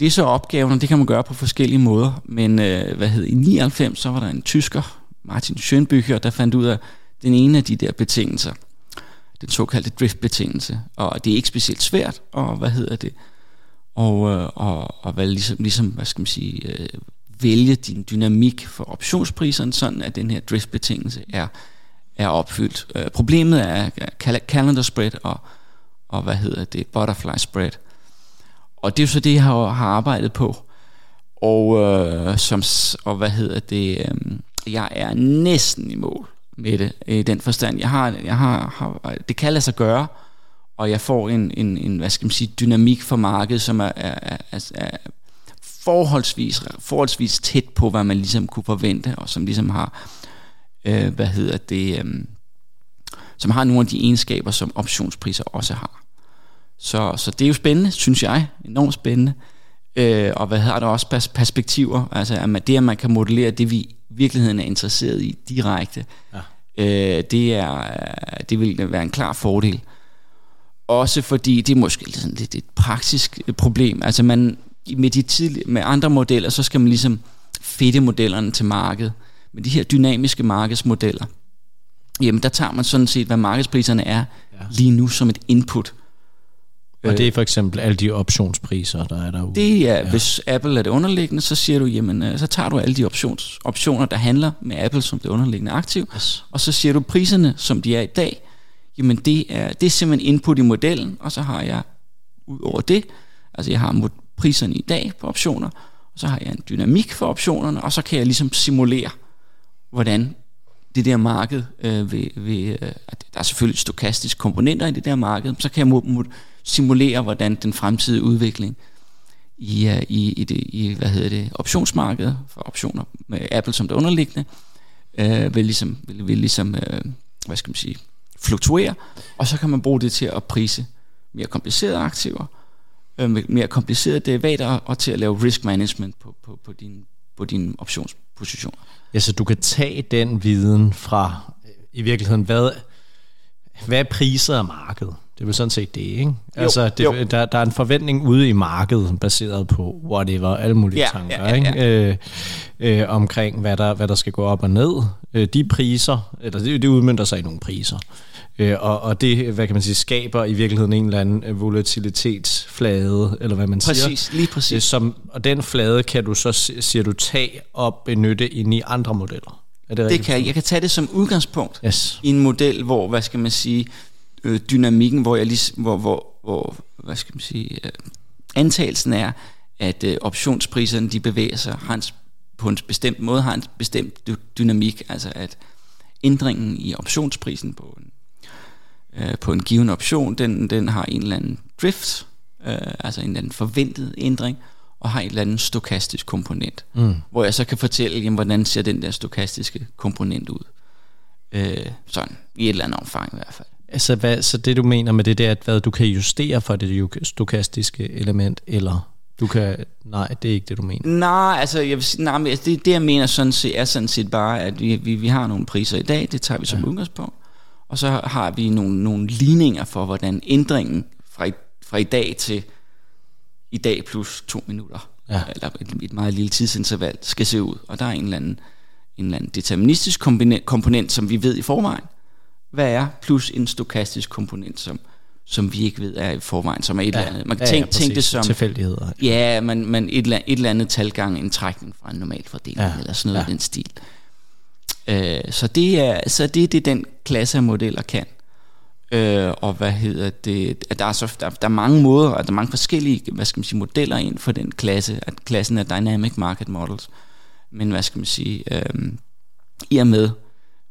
det er så opgaven, og det kan man gøre på forskellige måder, men øh, hvad hed, i 99, så var der en tysker, Martin Schönbücher, der fandt ud af den ene af de der betingelser, den såkaldte drift-betingelse, og det er ikke specielt svært, og hvad hedder det, og, øh, og, og hvad, ligesom, ligesom, hvad skal man sige, øh, vælge din dynamik for optionspriserne, sådan at den her driftbetingelse er, er opfyldt. Øh, problemet er øh, calendar spread og, og hvad hedder det, butterfly spread. Og det er jo så det, jeg har, har arbejdet på. Og, øh, som, og hvad hedder det, øh, jeg er næsten i mål med det, i den forstand. Jeg har, jeg har, har det kan lade sig gøre, og jeg får en, en, en hvad skal man sige, dynamik for markedet, som er, er, er, er forholdsvis, forholdsvis tæt på, hvad man ligesom kunne forvente, og som ligesom har, øh, hvad hedder det, øh, som har nogle af de egenskaber, som optionspriser også har. Så, så det er jo spændende, synes jeg, enormt spændende. Øh, og hvad har der også pers- perspektiver, altså at man, det, at man kan modellere det, vi i virkeligheden er interesseret i direkte, ja. øh, det, er, det vil være en klar fordel. Også fordi det er måske sådan lidt et praktisk problem. Altså man, med, de tidlige, med andre modeller, så skal man ligesom fedte modellerne til markedet. Men de her dynamiske markedsmodeller, jamen der tager man sådan set, hvad markedspriserne er ja. lige nu som et input. Og det er for eksempel alle de optionspriser, der er derude. Det er, ja. hvis Apple er det underliggende, så siger du, jamen, øh, så tager du alle de options, optioner, der handler med Apple som det underliggende aktiv, Yes. og så siger du priserne, som de er i dag, jamen det er, det er simpelthen input i modellen, og så har jeg ud over det, altså jeg har mod- priserne i dag på optioner, og så har jeg en dynamik for optionerne, og så kan jeg ligesom simulere, hvordan det der marked øh, vil, vil, øh, at der er selvfølgelig stokastiske komponenter i det der marked, så kan jeg mod, simulere, hvordan den fremtidige udvikling i, øh, i, i, det, i hvad hedder det, optionsmarkedet for optioner med Apple som det underliggende, øh, vil ligesom, vil, vil ligesom øh, hvad skal man sige, fluktuerer, og så kan man bruge det til at prise mere komplicerede aktiver, øh, mere komplicerede derivater, og til at lave risk management på, på, på, din, på dine optionspositioner. Ja, så du kan tage den viden fra, øh, i virkeligheden, hvad, hvad er priser af markedet? Det er vel sådan set det, ikke? Altså, det, jo. Der, der er en forventning ude i markedet, baseret på whatever, alle mulige ja, tanker, ja, ja, ja. ikke? Øh, øh, omkring, hvad der, hvad der skal gå op og ned. Øh, de priser, eller det, det udmyndter sig i nogle priser. Øh, og, og det, hvad kan man sige, skaber i virkeligheden en eller anden øh, volatilitetsflade, eller hvad man præcis, siger. Præcis, lige præcis. Øh, som, og den flade kan du så, siger du, tage og benytte ind i andre modeller. Er det, det kan jeg. Jeg kan tage det som udgangspunkt yes. i en model, hvor, hvad skal man sige, øh, dynamikken, hvor jeg lige, hvor, hvor, hvor, hvad skal man sige, øh, antagelsen er, at øh, optionspriserne de bevæger sig har en, på en bestemt måde, har en bestemt dynamik, altså at ændringen i optionsprisen på en, øh, på en given option, den, den har en eller anden drift, øh, altså en eller anden forventet ændring, og har en eller anden stokastisk komponent, mm. hvor jeg så kan fortælle, jamen, hvordan ser den der stokastiske komponent ud. Øh, sådan, i et eller andet omfang i hvert fald. Altså, hvad, så det du mener med det, det er, at hvad, du kan justere for det stokastiske element, eller du kan, nej, det er ikke det, du mener. Nej, altså, jeg vil sige, nej, men altså, det, det, jeg mener sådan set, er sådan set bare, at vi, vi, vi har nogle priser i dag, det tager vi som ja. udgangspunkt, og så har vi nogle, nogle ligninger for, hvordan ændringen fra i, fra i dag til i dag plus to minutter, ja. eller et, et meget lille tidsinterval, skal se ud. Og der er en eller anden, en eller anden deterministisk komponent, komponent, som vi ved i forvejen, hvad er, plus en stokastisk komponent, som, som vi ikke ved er i forvejen, som er et ja, eller andet. Man kan ja, tænke, ja, tænke det som... Tilfældigheder. Ja, men, men et, eller, et eller andet talgang, en trækning fra en normal fordeling, ja, eller sådan noget ja. i den stil. Uh, så, det er, så det er det, den klasse af modeller kan. Uh, og hvad hedder det? Der er, så, der, der er mange måder, og der er mange forskellige hvad skal man sige, modeller ind for den klasse, at klassen er Dynamic Market Models. Men hvad skal man sige, uh, i og med,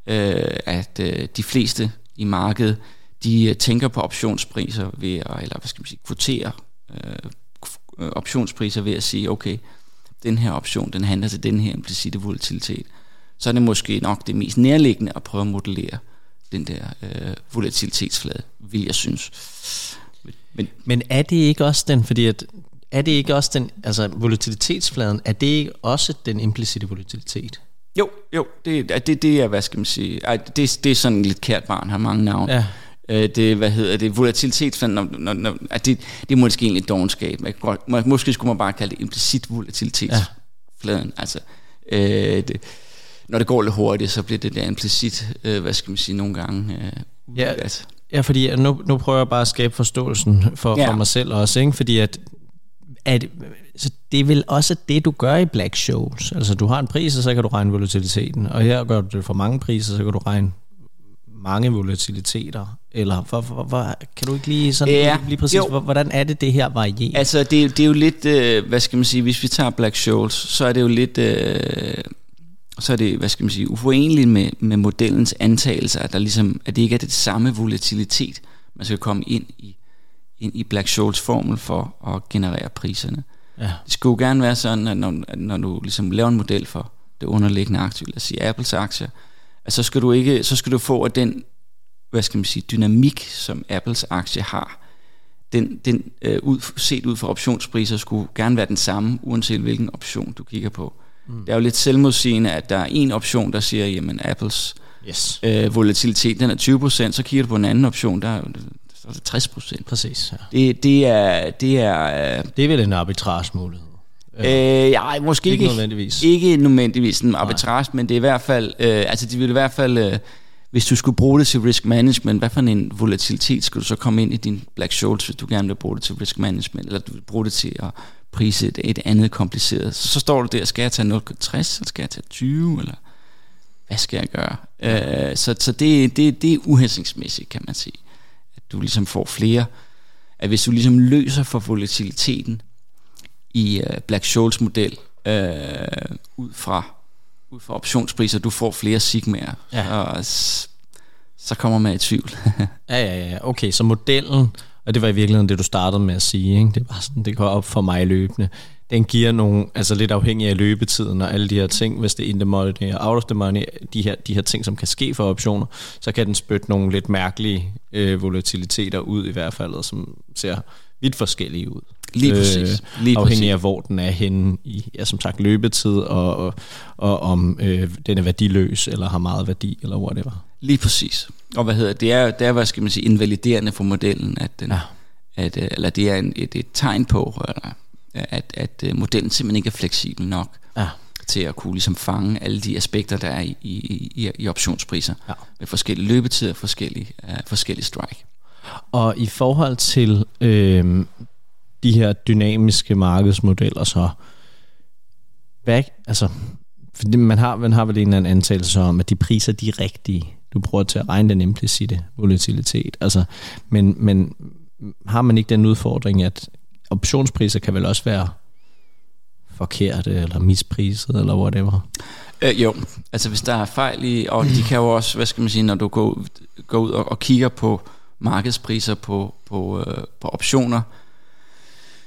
øh, at øh, de fleste i markedet, de øh, tænker på optionspriser ved at, eller hvad skal man sige, kvotere øh, øh, optionspriser ved at sige, okay, den her option, den handler til den her implicite volatilitet. Så er det måske nok det mest nærliggende at prøve at modellere den der øh, volatilitetsflade, vil jeg synes. Men, Men er det ikke også den, fordi at er det ikke også den, altså volatilitetsfladen, er det ikke også den implicite volatilitet? Jo, jo, det, det, det er, hvad skal man sige, ej, det, det er sådan lidt kært barn, har mange navne. Ja. Øh, det, hvad hedder det, volatilitet, når, når, når, at det, det er måske egentlig dogenskab. Måske skulle man bare kalde det implicit volatilitetsfladen. Ja. Altså, øh, det, når det går lidt hurtigt, så bliver det der implicit, øh, hvad skal man sige, nogle gange øh, ja. Ja, fordi nu, nu prøver jeg bare at skabe forståelsen for, ja. for mig selv også, ikke? fordi at at, så det er vel også det, du gør i Black Shows. Altså, du har en pris, og så kan du regne volatiliteten. Og her gør du det for mange priser, så kan du regne mange volatiliteter. Eller for, for, for, kan du ikke lige sådan ja, lige præcis, jo. hvordan er det, det her varierer? Altså, det, det er jo lidt, øh, hvad skal man sige, hvis vi tager Black Shoals, så er det jo lidt... Øh, så er det, hvad skal man sige, uforeneligt med, med modellens antagelser, at, der ligesom, at det ikke er det samme volatilitet, man skal komme ind i ind i Black Scholes formel for at generere priserne. Ja. Det skulle jo gerne være sådan, at når, at når du ligesom laver en model for det underliggende aktie, lad os sige Apples aktier, at så skal du ikke, så skal du få at den, hvad skal man sige, dynamik, som Apples aktie har, den, den øh, ud, set ud fra optionspriser skulle gerne være den samme, uanset hvilken option du kigger på. Mm. Det er jo lidt selvmodsigende, at der er en option, der siger, jamen Apples yes. øh, volatilitet, den er 20%, så kigger du på en anden option, der altså 60 procent. Præcis, ja. Det, det er... Det er, øh, det er vel en arbitrage mulighed? Øh, ja, måske ikke, ikke nødvendigvis. Ikke nødvendigvis en arbitrage, men det er i hvert fald, øh, altså det vil i hvert fald, øh, hvis du skulle bruge det til risk management, hvad for en volatilitet skulle du så komme ind i din Black Scholes, hvis du gerne vil bruge det til risk management, eller du vil bruge det til at prise et, et andet kompliceret. Så, så står du der, skal jeg tage 0,60, eller skal jeg tage 20, eller hvad skal jeg gøre? Øh, så så det, det, det er uhensigtsmæssigt, kan man sige du ligesom får flere, at hvis du ligesom løser for volatiliteten i uh, Black Scholes model uh, ud fra ud fra optionspriser, du får flere sigmaer, ja. og så kommer man i tvivl. ja, ja, ja. Okay, så modellen, og det var i virkeligheden det, du startede med at sige, ikke? det var sådan, det går op for mig løbende den giver nogle, altså lidt afhængig af løbetiden og alle de her ting, hvis det er in the money, er out of the money, de her, de her ting, som kan ske for optioner, så kan den spytte nogle lidt mærkelige øh, volatiliteter ud i hvert fald, som ser vidt forskellige ud. Lige præcis. Lige afhængig præcis. af, hvor den er henne i, ja, som sagt, løbetid, og, og, og om øh, den er værdiløs, eller har meget værdi, eller whatever. Lige præcis. Og hvad hedder det? er, det er hvad skal man sige, invaliderende for modellen, at, den, ja. at øh, eller det er en, et, et tegn på, eller, at, at øh, modellen simpelthen ikke er fleksibel nok. Ja til at kunne ligesom fange alle de aspekter, der er i, i, i, i optionspriser, ja. med forskellige løbetider og forskellige, uh, forskellige strike. Og i forhold til øh, de her dynamiske markedsmodeller, så hvad, altså, fordi man har, man har vel en eller anden antagelse om, at de priser de rigtige. Du prøver til at regne den implicite volatilitet. Altså, men, men har man ikke den udfordring, at optionspriser kan vel også være forkerte, eller mispriset, eller whatever? Øh, jo, altså hvis der er fejl i, og de kan jo også, hvad skal man sige, når du går, går ud og, og kigger på markedspriser på, på, øh, på optioner,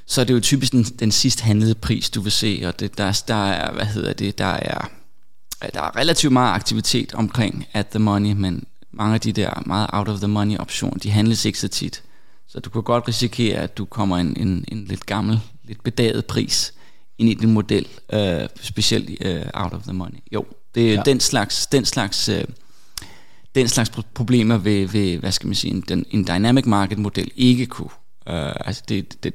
så er det jo typisk den, den sidst handlede pris, du vil se, og det, der, der er, hvad hedder det, der er, der er relativt meget aktivitet omkring at the money, men mange af de der meget out of the money optioner, de handles ikke så tit. Så du kan godt risikere, at du kommer en, en, en lidt gammel, lidt bedaget pris ind i din model, uh, specielt uh, out of the money. Jo, det er ja. den slags, den slags, uh, den slags problemer vil, vil, hvad skal man sige, en, en dynamic market model ikke kunne. Uh, altså det, det,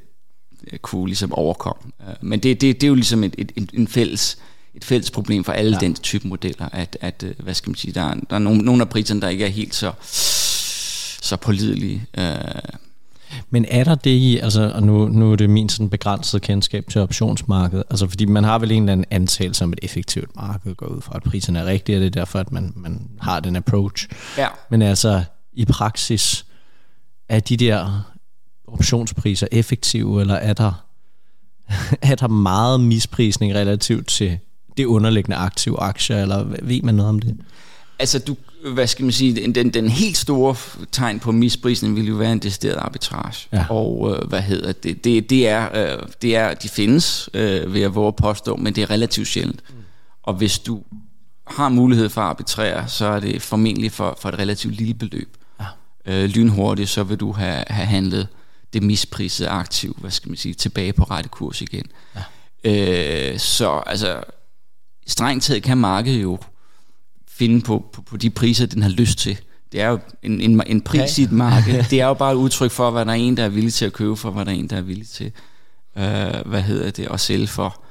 kunne ligesom overkomme. Uh, men det, det, det er jo ligesom et, et, en fælles et fælles problem for alle ja. den type modeller, at, at hvad skal man sige, der er, der er nogle, nogle af priserne, der ikke er helt så, så pålidelige. Uh, men er der det i, altså, og nu, nu er det min sådan begrænset kendskab til optionsmarkedet, altså fordi man har vel en eller anden antagelse om et effektivt marked, går ud fra, at priserne er rigtige, og det er derfor, at man, man har den approach. Ja. Men altså, i praksis, er de der optionspriser effektive, eller er der, er der meget misprisning relativt til det underliggende aktive aktier, eller ved man noget om det? Altså, du, hvad skal man sige, den, den helt store tegn på misprisning vil jo være en decideret arbitrage. Ja. Og øh, hvad hedder det? Det, det, er, øh, det er, de findes, øh, ved at våge påstå, men det er relativt sjældent. Mm. Og hvis du har mulighed for at arbitrere, så er det formentlig for, for et relativt lille beløb. Ja. Øh, lynhurtigt, så vil du have, have handlet det misprisede aktiv, hvad skal man sige, tilbage på rette kurs igen. Ja. Øh, så altså, strengt taget kan markedet jo finde på, på, på de priser, den har lyst til. Det er jo en, en, en pris ja. i et marked. Det er jo bare et udtryk for, hvad der er en, der er villig til at købe for, hvad der er en, der er villig til øh, hvad hedder det, at sælge for.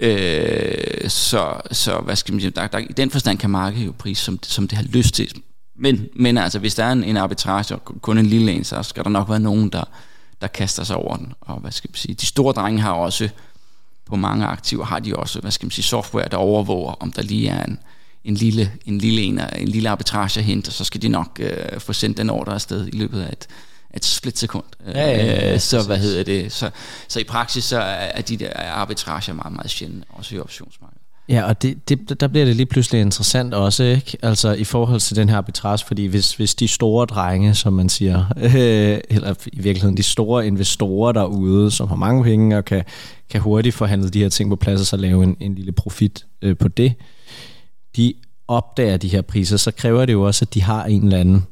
Øh, så, så hvad skal man sige, der, der, i den forstand kan markedet jo pris, som, som det har lyst til. Men, men altså, hvis der er en, en arbitrage, og kun en lille en, så skal der nok være nogen, der, der kaster sig over den. Og hvad skal man sige, de store drenge har også, på mange aktiver har de også, hvad skal man sige, software, der overvåger, om der lige er en, en lille, en lille, en, en lille arbitrage at hente, og så skal de nok øh, få sendt den ordre afsted i løbet af et, et splitsekund. Ja, ja, ja, ja, så hvad hedder det? Så, så i praksis så er de der arbitrager meget, meget sjældne, også i optionsmarkedet. Ja, og det, det, der bliver det lige pludselig interessant også, ikke? Altså i forhold til den her arbitrage, fordi hvis, hvis de store drenge, som man siger, øh, eller i virkeligheden de store investorer derude, som har mange penge og kan, kan hurtigt forhandle de her ting på plads og så lave en, en lille profit øh, på det, de opdager de her priser, så kræver det jo også, at de har en eller anden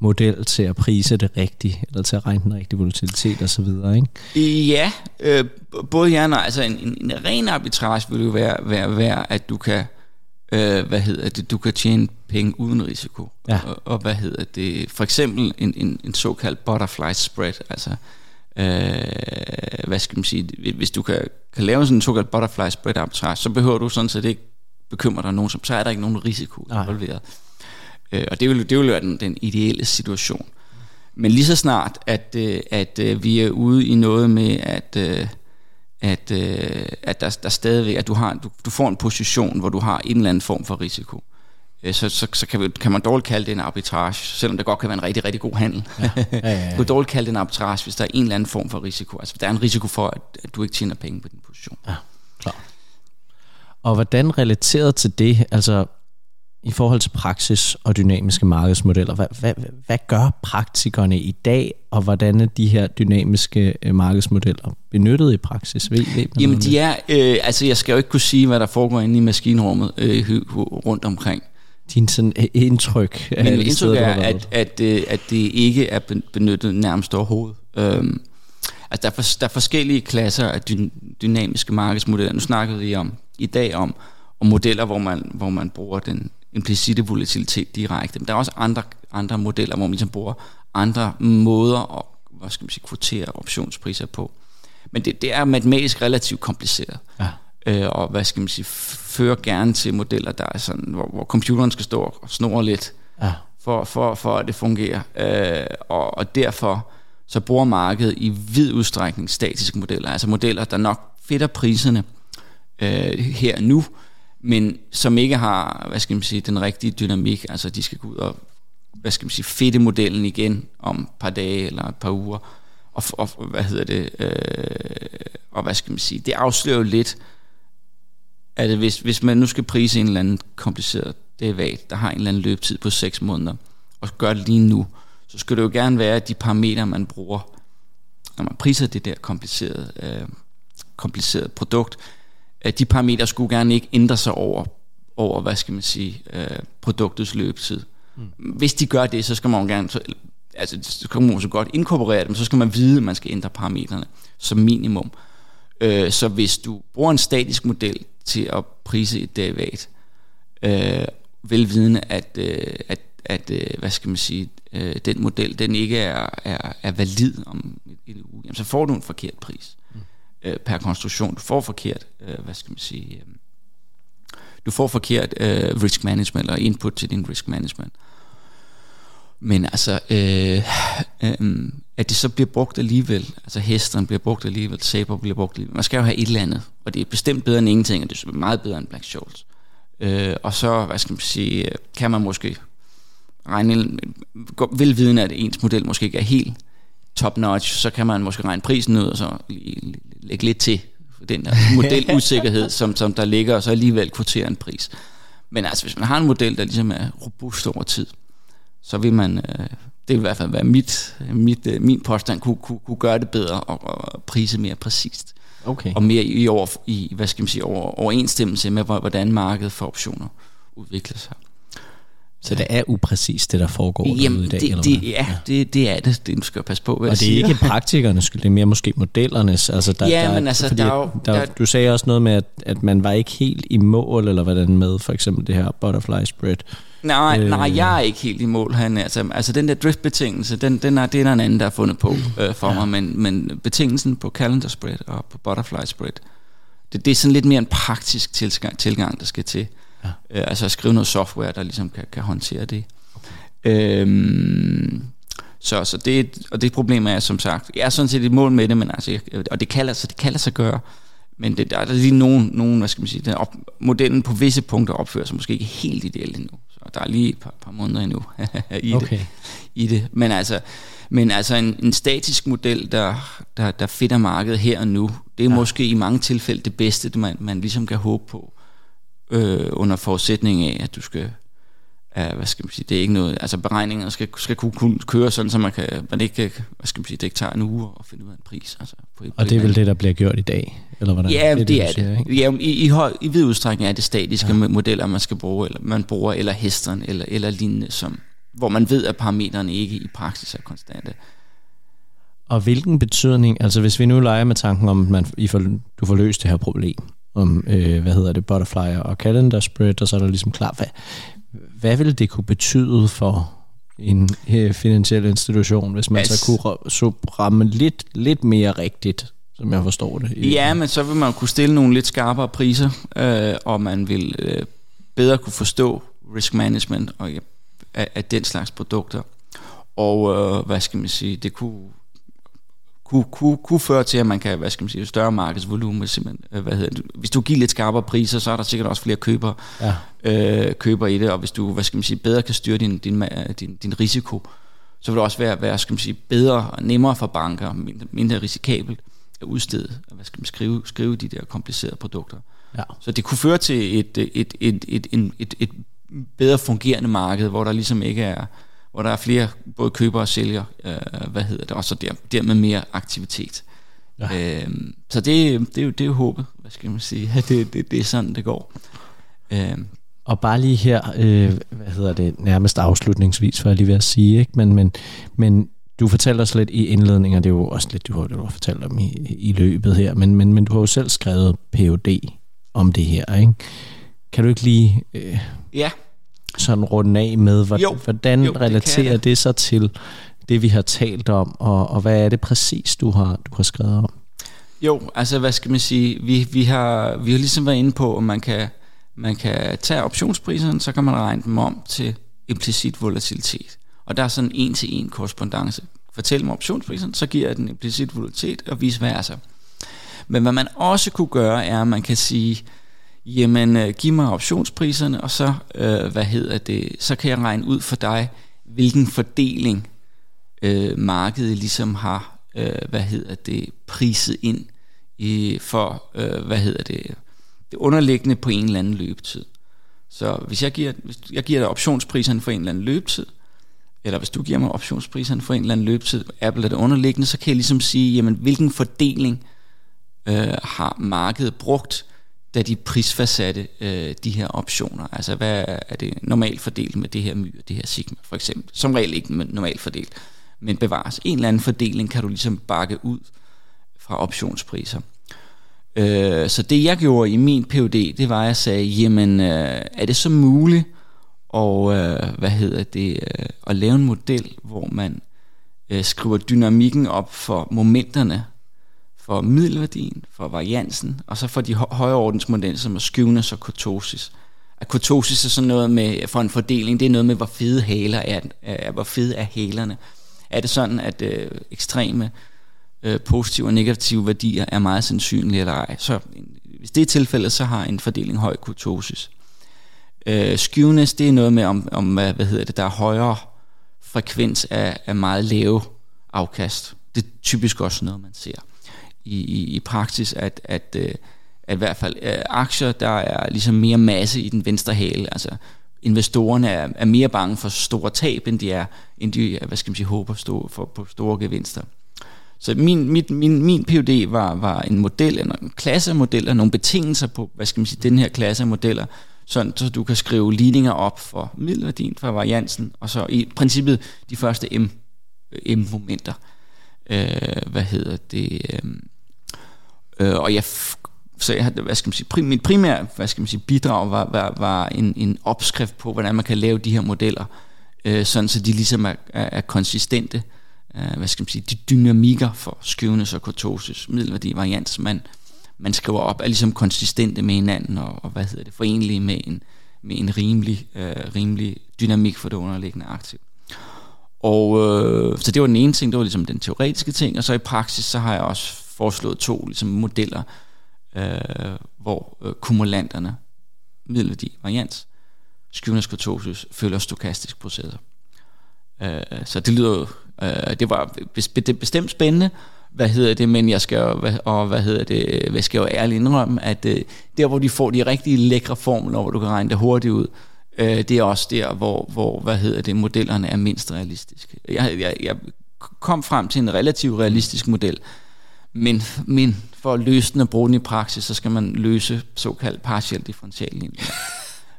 model til at prise det rigtigt, eller til at regne den rigtige volatilitet videre, ikke? Ja, øh, både ja og nej. Altså en, en, en ren arbitrage vil jo være, være, være at du kan, øh, hvad hedder det, du kan tjene penge uden risiko. Ja. Og, og hvad hedder det, for eksempel en, en, en såkaldt butterfly spread, altså øh, hvad skal man sige, hvis du kan, kan lave sådan en såkaldt butterfly spread arbitrage, så behøver du sådan set ikke bekymre dig nogen, så er der ikke nogen risiko involveret. Øh, og det vil, det vil være den, den ideelle situation. Men lige så snart, at, øh, at øh, vi er ude i noget med, at, øh, at, at der, der stadigvæk, at du, har, du, du får en position, hvor du har en eller anden form for risiko, så, så, så kan, vi, kan man dårligt kalde det en arbitrage, selvom det godt kan være en rigtig, rigtig god handel. Ja. Ja, ja, ja. du kan dårligt kalde det en arbitrage, hvis der er en eller anden form for risiko. Altså, der er en risiko for, at, at du ikke tjener penge på din position. Ja. Og hvordan relateret til det, altså i forhold til praksis og dynamiske markedsmodeller, hvad, hvad, hvad gør praktikerne i dag, og hvordan er de her dynamiske øh, markedsmodeller benyttet i praksis? Ved, ved Jamen de er, øh, altså jeg skal jo ikke kunne sige, hvad der foregår inde i maskinrummet øh, rundt omkring. Din sådan øh, indtryk? Min indtryk sted, er, at, at, at, øh, at det ikke er benyttet nærmest overhovedet. Øhm, Altså, der er, for, der er forskellige klasser af dy, dynamiske markedsmodeller. Nu snakkede vi om i dag om, om modeller, hvor man, hvor man bruger den implicite volatilitet direkte. Men der er også andre, andre modeller, hvor man ligesom bruger andre måder at hvad skal man sige, kvotere optionspriser på. Men det, det er matematisk relativt kompliceret. Ja. Øh, og hvad skal man sige, fører gerne til modeller, der er sådan, hvor, hvor computeren skal stå og snore lidt, ja. for, for, for at det fungerer. Øh, og, og derfor så bruger markedet i vid udstrækning statiske modeller, altså modeller, der nok fedter priserne øh, her nu, men som ikke har, hvad skal man sige, den rigtige dynamik, altså de skal gå ud og, hvad skal man sige, fedte modellen igen om et par dage eller et par uger, og, og hvad hedder det, øh, og hvad skal man sige, det afslører jo lidt, at hvis, hvis man nu skal prise en eller anden kompliceret derivat, der har en eller anden løbetid på 6 måneder, og gør det lige nu, så skal det jo gerne være, at de parametre, man bruger, når man priser det der komplicerede, øh, komplicerede produkt, at de parametre skulle gerne ikke ændre sig over, over hvad skal man sige, øh, produktets løbetid. Mm. Hvis de gør det, så skal man gerne, så, altså så kan man så godt inkorporere dem, så skal man vide, at man skal ændre parametrene som minimum. Øh, så hvis du bruger en statisk model til at prise et derivat, øh, velvidende, at, øh, at, at øh, hvad skal man sige, øh, den model, den ikke er, er, er valid om en uge, jamen, så får du en forkert pris øh, per konstruktion. Du får forkert, øh, hvad skal man sige, øh, du får forkert øh, risk management, eller input til din risk management. Men altså, øh, øh, at det så bliver brugt alligevel, altså hesteren bliver brugt alligevel, Saber bliver brugt alligevel. Man skal jo have et eller andet, og det er bestemt bedre end ingenting, og det er meget bedre end Black Scholes. Øh, og så, hvad skal man sige, øh, kan man måske regne, velvidende at ens model måske ikke er helt top notch, så kan man måske regne prisen ud, og så lægge lidt til den der modelusikkerhed, som, som der ligger, og så alligevel kvotere en pris. Men altså, hvis man har en model, der ligesom er robust over tid, så vil man, øh, det vil i hvert fald være mit, mit, øh, min påstand, kunne, kunne, kunne gøre det bedre og, og prise mere præcist. Okay. Og mere i, over, i hvad skal man sige, over, overensstemmelse med, hvordan markedet for optioner udvikler sig. Så det er upræcist, det der foregår Jamen, i dag? Det, eller det, ja, ja, det, det er det. Det skal jeg passe på, hvad Og det er ikke praktikernes skyld, det er mere måske modellernes. Altså, der, ja, der, men altså, der, der, der, der, Du sagde også noget med, at, at man var ikke helt i mål, eller hvordan med for eksempel det her butterfly spread. Nej, øh, nej, jeg er ikke helt i mål. Han, altså, altså den der driftbetingelse, den, den er, det er der en anden, der har fundet på øh, for ja. mig, men, men betingelsen på calendar spread og på butterfly spread, det, det er sådan lidt mere en praktisk tilgang, tilgang der skal til. Ja. Øh, altså at skrive noget software, der ligesom kan, kan håndtere det. Okay. Øhm, så, så det, og det problem er som sagt, jeg er sådan set i mål med det, men altså, og det kan, altså, det kan lade sig gøre, men det, der er lige nogen, nogen hvad skal man sige, den op, modellen på visse punkter opfører sig måske ikke helt ideelt endnu. Så der er lige et par, par måneder endnu i, okay. det, i det. Men altså, men altså en, en statisk model, der, der, der fitter markedet her og nu, det er ja. måske i mange tilfælde det bedste, det man, man ligesom kan håbe på øh, under forudsætning af, at du skal, uh, hvad skal man sige, det er ikke noget, altså beregninger skal, skal kunne køre sådan, så man, kan, man ikke, hvad skal man sige, det ikke tager en uge at finde ud af en pris. Altså på, og det er vel det, der bliver gjort i dag? Eller hvordan? Ja, det, det, er det. Siger, ja, i, i, høj, i vid udstrækning er det statiske ja. modeller, man skal bruge, eller man bruger, eller hesteren, eller, eller lignende, som, hvor man ved, at parametrene ikke i praksis er konstante. Og hvilken betydning, altså hvis vi nu leger med tanken om, at man, I får, du får løst det her problem, om, øh, hvad hedder det, butterfly og calendar spread, og så er der ligesom klar, hvad, hvad vil det kunne betyde for en øh, finansiel institution, hvis man altså, så kunne så ramme lidt, lidt mere rigtigt, som jeg forstår det? Ja, men så vil man kunne stille nogle lidt skarpere priser, øh, og man vil øh, bedre kunne forstå risk management og, ja, af, af den slags produkter. Og øh, hvad skal man sige, det kunne kunne, kunne, kunne føre til, at man kan, hvad skal man sige, større markedsvolumen, simpelthen, øh, hvad hedder det, hvis du giver lidt skarpere priser, så er der sikkert også flere køber, ja. øh, køber i det, og hvis du, hvad skal man sige, bedre kan styre din, din, din, din risiko, så vil det også være, være skal man sige, bedre og nemmere for banker, mindre, mindre risikabelt at udstede, hvad skal man skrive, skrive de der komplicerede produkter. Ja. Så det kunne føre til et, et, et, et, et, et, et, et bedre fungerende marked, hvor der ligesom ikke er, hvor der er flere både køber og sælger, øh, hvad hedder det, og så der, dermed mere aktivitet. Ja. Øh, så det, det, er jo, det er jo håbet, hvad skal man sige, det, det, det er sådan, det går. Øh. Og bare lige her, øh, hvad hedder det, nærmest afslutningsvis, for jeg lige ved at sige, ikke? Men, men, men du fortalte os lidt i indledningen, og det er jo også lidt, du har, du har fortalt om i, i løbet her, men, men, men du har jo selv skrevet Ph.D. om det her, ikke? Kan du ikke lige øh, Ja, sådan runde af med, hvordan, Jo, hvordan jo, relaterer det, det sig til det, vi har talt om, og, og hvad er det præcis, du har, du har skrevet om? Jo, altså hvad skal man sige, vi, vi, har, vi har ligesom været inde på, at man kan, man kan tage optionspriserne, så kan man regne dem om til implicit volatilitet. Og der er sådan en til en korrespondence. Fortæl mig optionspriserne, så giver jeg den implicit volatilitet og vice versa. Men hvad man også kunne gøre, er, at man kan sige, jamen øh, giv mig optionspriserne, og så, øh, hvad hedder det, så kan jeg regne ud for dig, hvilken fordeling øh, markedet ligesom har, øh, hvad hedder det, priset ind i, for, øh, hvad hedder det, det underliggende på en eller anden løbetid. Så hvis jeg giver, hvis jeg giver dig optionspriserne for en eller anden løbetid, eller hvis du giver mig optionspriserne for en eller anden løbetid, Apple er det underliggende, så kan jeg ligesom sige, jamen hvilken fordeling øh, har markedet brugt, da de prisfastsatte øh, de her optioner. Altså hvad er det normalt fordelt med det her my og det her sigma for eksempel. Som regel ikke normalt fordelt, men bevares. En eller anden fordeling kan du ligesom bakke ud fra optionspriser. Øh, så det jeg gjorde i min PhD, det var at jeg sagde, jamen øh, er det så muligt og øh, hvad hedder det øh, at lave en model, hvor man øh, skriver dynamikken op for momenterne for middelværdien, for variansen, og så for de højere ordensmodeller, som er skewness og kurtosis. At kurtosis er sådan noget med, for en fordeling, det er noget med, hvor fede haler er, er hvor fede er halerne. Er det sådan, at øh, ekstreme øh, positive og negative værdier er meget sandsynlige eller ej? Så hvis det er tilfældet, så har en fordeling høj kurtosis. Øh, skewness, det er noget med, om, om hvad hedder det, der er højere frekvens af, af meget lave afkast. Det er typisk også noget, man ser i, i, i praksis, at, at, at, at i hvert fald øh, aktier, der er ligesom mere masse i den venstre hale. Altså investorerne er, er mere bange for store tab, end de er, end de, øh, hvad skal man sige, håber stå for, på store gevinster. Så min, mit, min, min PhD var, var en model, en klasse af modeller, nogle betingelser på, hvad skal man sige, den her klasse af modeller, sådan, så du kan skrive ligninger op for middelværdien, for variansen, og så i princippet de første M, M-momenter. Øh, hvad hedder det? Øh, øh, og jeg så jeg hvad skal man sige, prim, mit primære hvad skal man sige, bidrag var, var, var en, en opskrift på, hvordan man kan lave de her modeller, øh, sådan så de ligesom er, er, er konsistente. Øh, hvad skal man sige, de dynamikker for skewness og kurtosis, middelværdi varians, man, man skriver op, er ligesom konsistente med hinanden, og, og hvad hedder det, forenlige med en, med en rimelig, øh, rimelig dynamik for det underliggende aktiv. Og øh, så det var den ene ting, det var ligesom den teoretiske ting, og så i praksis, så har jeg også foreslået to ligesom modeller, øh, hvor øh, kumulanterne, middelværdi, varians, skewness følger stokastisk processer. Øh, så det lyder øh, det var bestemt spændende, hvad hedder det, men jeg skal jo, og hvad hedder det, hvad skal jeg jo ærligt indrømme, at øh, der hvor de får de rigtige lækre formler, hvor du kan regne det hurtigt ud, øh, det er også der, hvor, hvor hvad hedder det, modellerne er mindst realistiske. Jeg, jeg, jeg kom frem til en relativt realistisk model, men, men for at løse den og bruge den i praksis, så skal man løse såkaldt partiel differentialligning.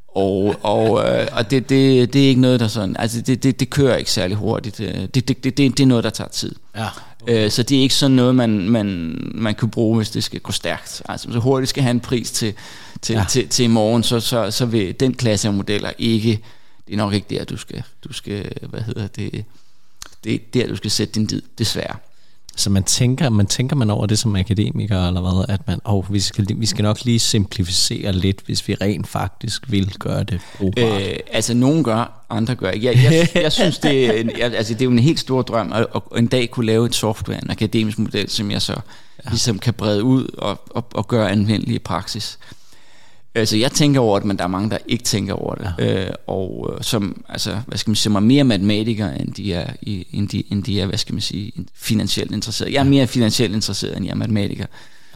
og, og, øh, og det, det, det er ikke noget, der sådan, altså det, det, det kører ikke særlig hurtigt. Det, det, det, det, det er noget, der tager tid. Ja. Okay. Øh, så det er ikke sådan noget, man, man, man kan bruge, hvis det skal gå stærkt. Altså så hurtigt skal have en pris til, til, ja. til, til i morgen, så, så, så vil den klasse af modeller ikke, det er nok ikke der, du skal, du skal hvad hedder det, det er der, du skal sætte din tid, desværre. Så man tænker, man tænker man over det som akademiker, eller hvad, at man, oh, vi, skal, vi skal nok lige simplificere lidt, hvis vi rent faktisk vil gøre det brugbart. Øh, altså, nogen gør, andre gør ikke. Jeg, jeg, jeg synes, det er, en, altså, det er jo en helt stor drøm, at, at en dag kunne lave et software, en akademisk model, som jeg så ja. ligesom kan brede ud og, og, og gøre anvendelig i praksis. Altså jeg tænker over det, men der er mange, der ikke tænker over det. Ja. Øh, og øh, som, altså, hvad skal man sige, er mere matematikere, end de er, i, end de, end de er hvad skal man sige, finansielt interesseret. Jeg er mere finansielt interesseret, end jeg er matematiker,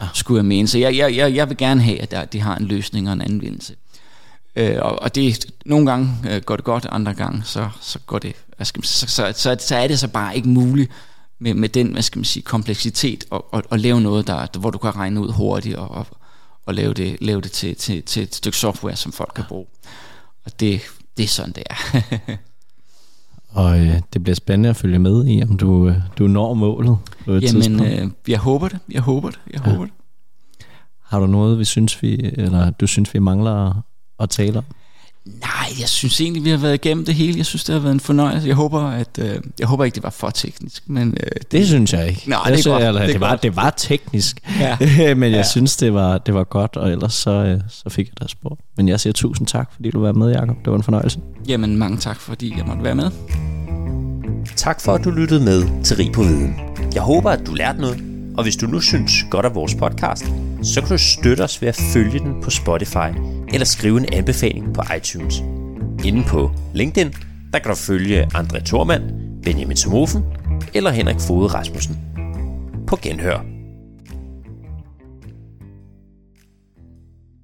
ja. skulle jeg mene. Så jeg, jeg, jeg, jeg vil gerne have, at der, de har en løsning og en anvendelse. Øh, og, og det nogle gange øh, går det godt, andre gange så, så går det, hvad skal man sige, så, så, så, så er det så bare ikke muligt med, med den, hvad skal man sige, kompleksitet at, at, at lave noget, der, hvor du kan regne ud hurtigt og, og og lave det, lave det til, til, til et stykke software, som folk kan bruge. Og det, det er sådan, det er. Og øh, det bliver spændende at følge med i, om du, øh, du når målet på et Jamen, tidspunkt. øh, jeg håber det, jeg håber det, jeg Ja. håber det. Har du noget, vi synes, vi, eller du synes, vi mangler at, at tale om? Nej, jeg synes egentlig, vi har været igennem det hele. Jeg synes, det har været en fornøjelse. Jeg håber, at, øh, jeg håber ikke, det var for teknisk, men øh, Det synes jeg ikke. Nej, Jeg det er synes, godt. Eller, Det det, var, godt. det var teknisk, ja. men jeg Ja. synes, det var, det var godt, og ellers så, øh, så fik jeg dig spurgt. Men jeg siger tusind tak, fordi du var med, Jacob. Det var en fornøjelse. Jamen, mange tak, fordi jeg måtte være med. Tak for, at du lyttede med til Rig på Viden. Jeg håber, at du lærte noget, og hvis du nu synes godt af vores podcast, så kan du støtte os ved at følge den på Spotify eller skrive en anbefaling på iTunes. Inden på LinkedIn, der kan du følge André Thormand, Benjamin Somofen eller Henrik Fode Rasmussen. På genhør.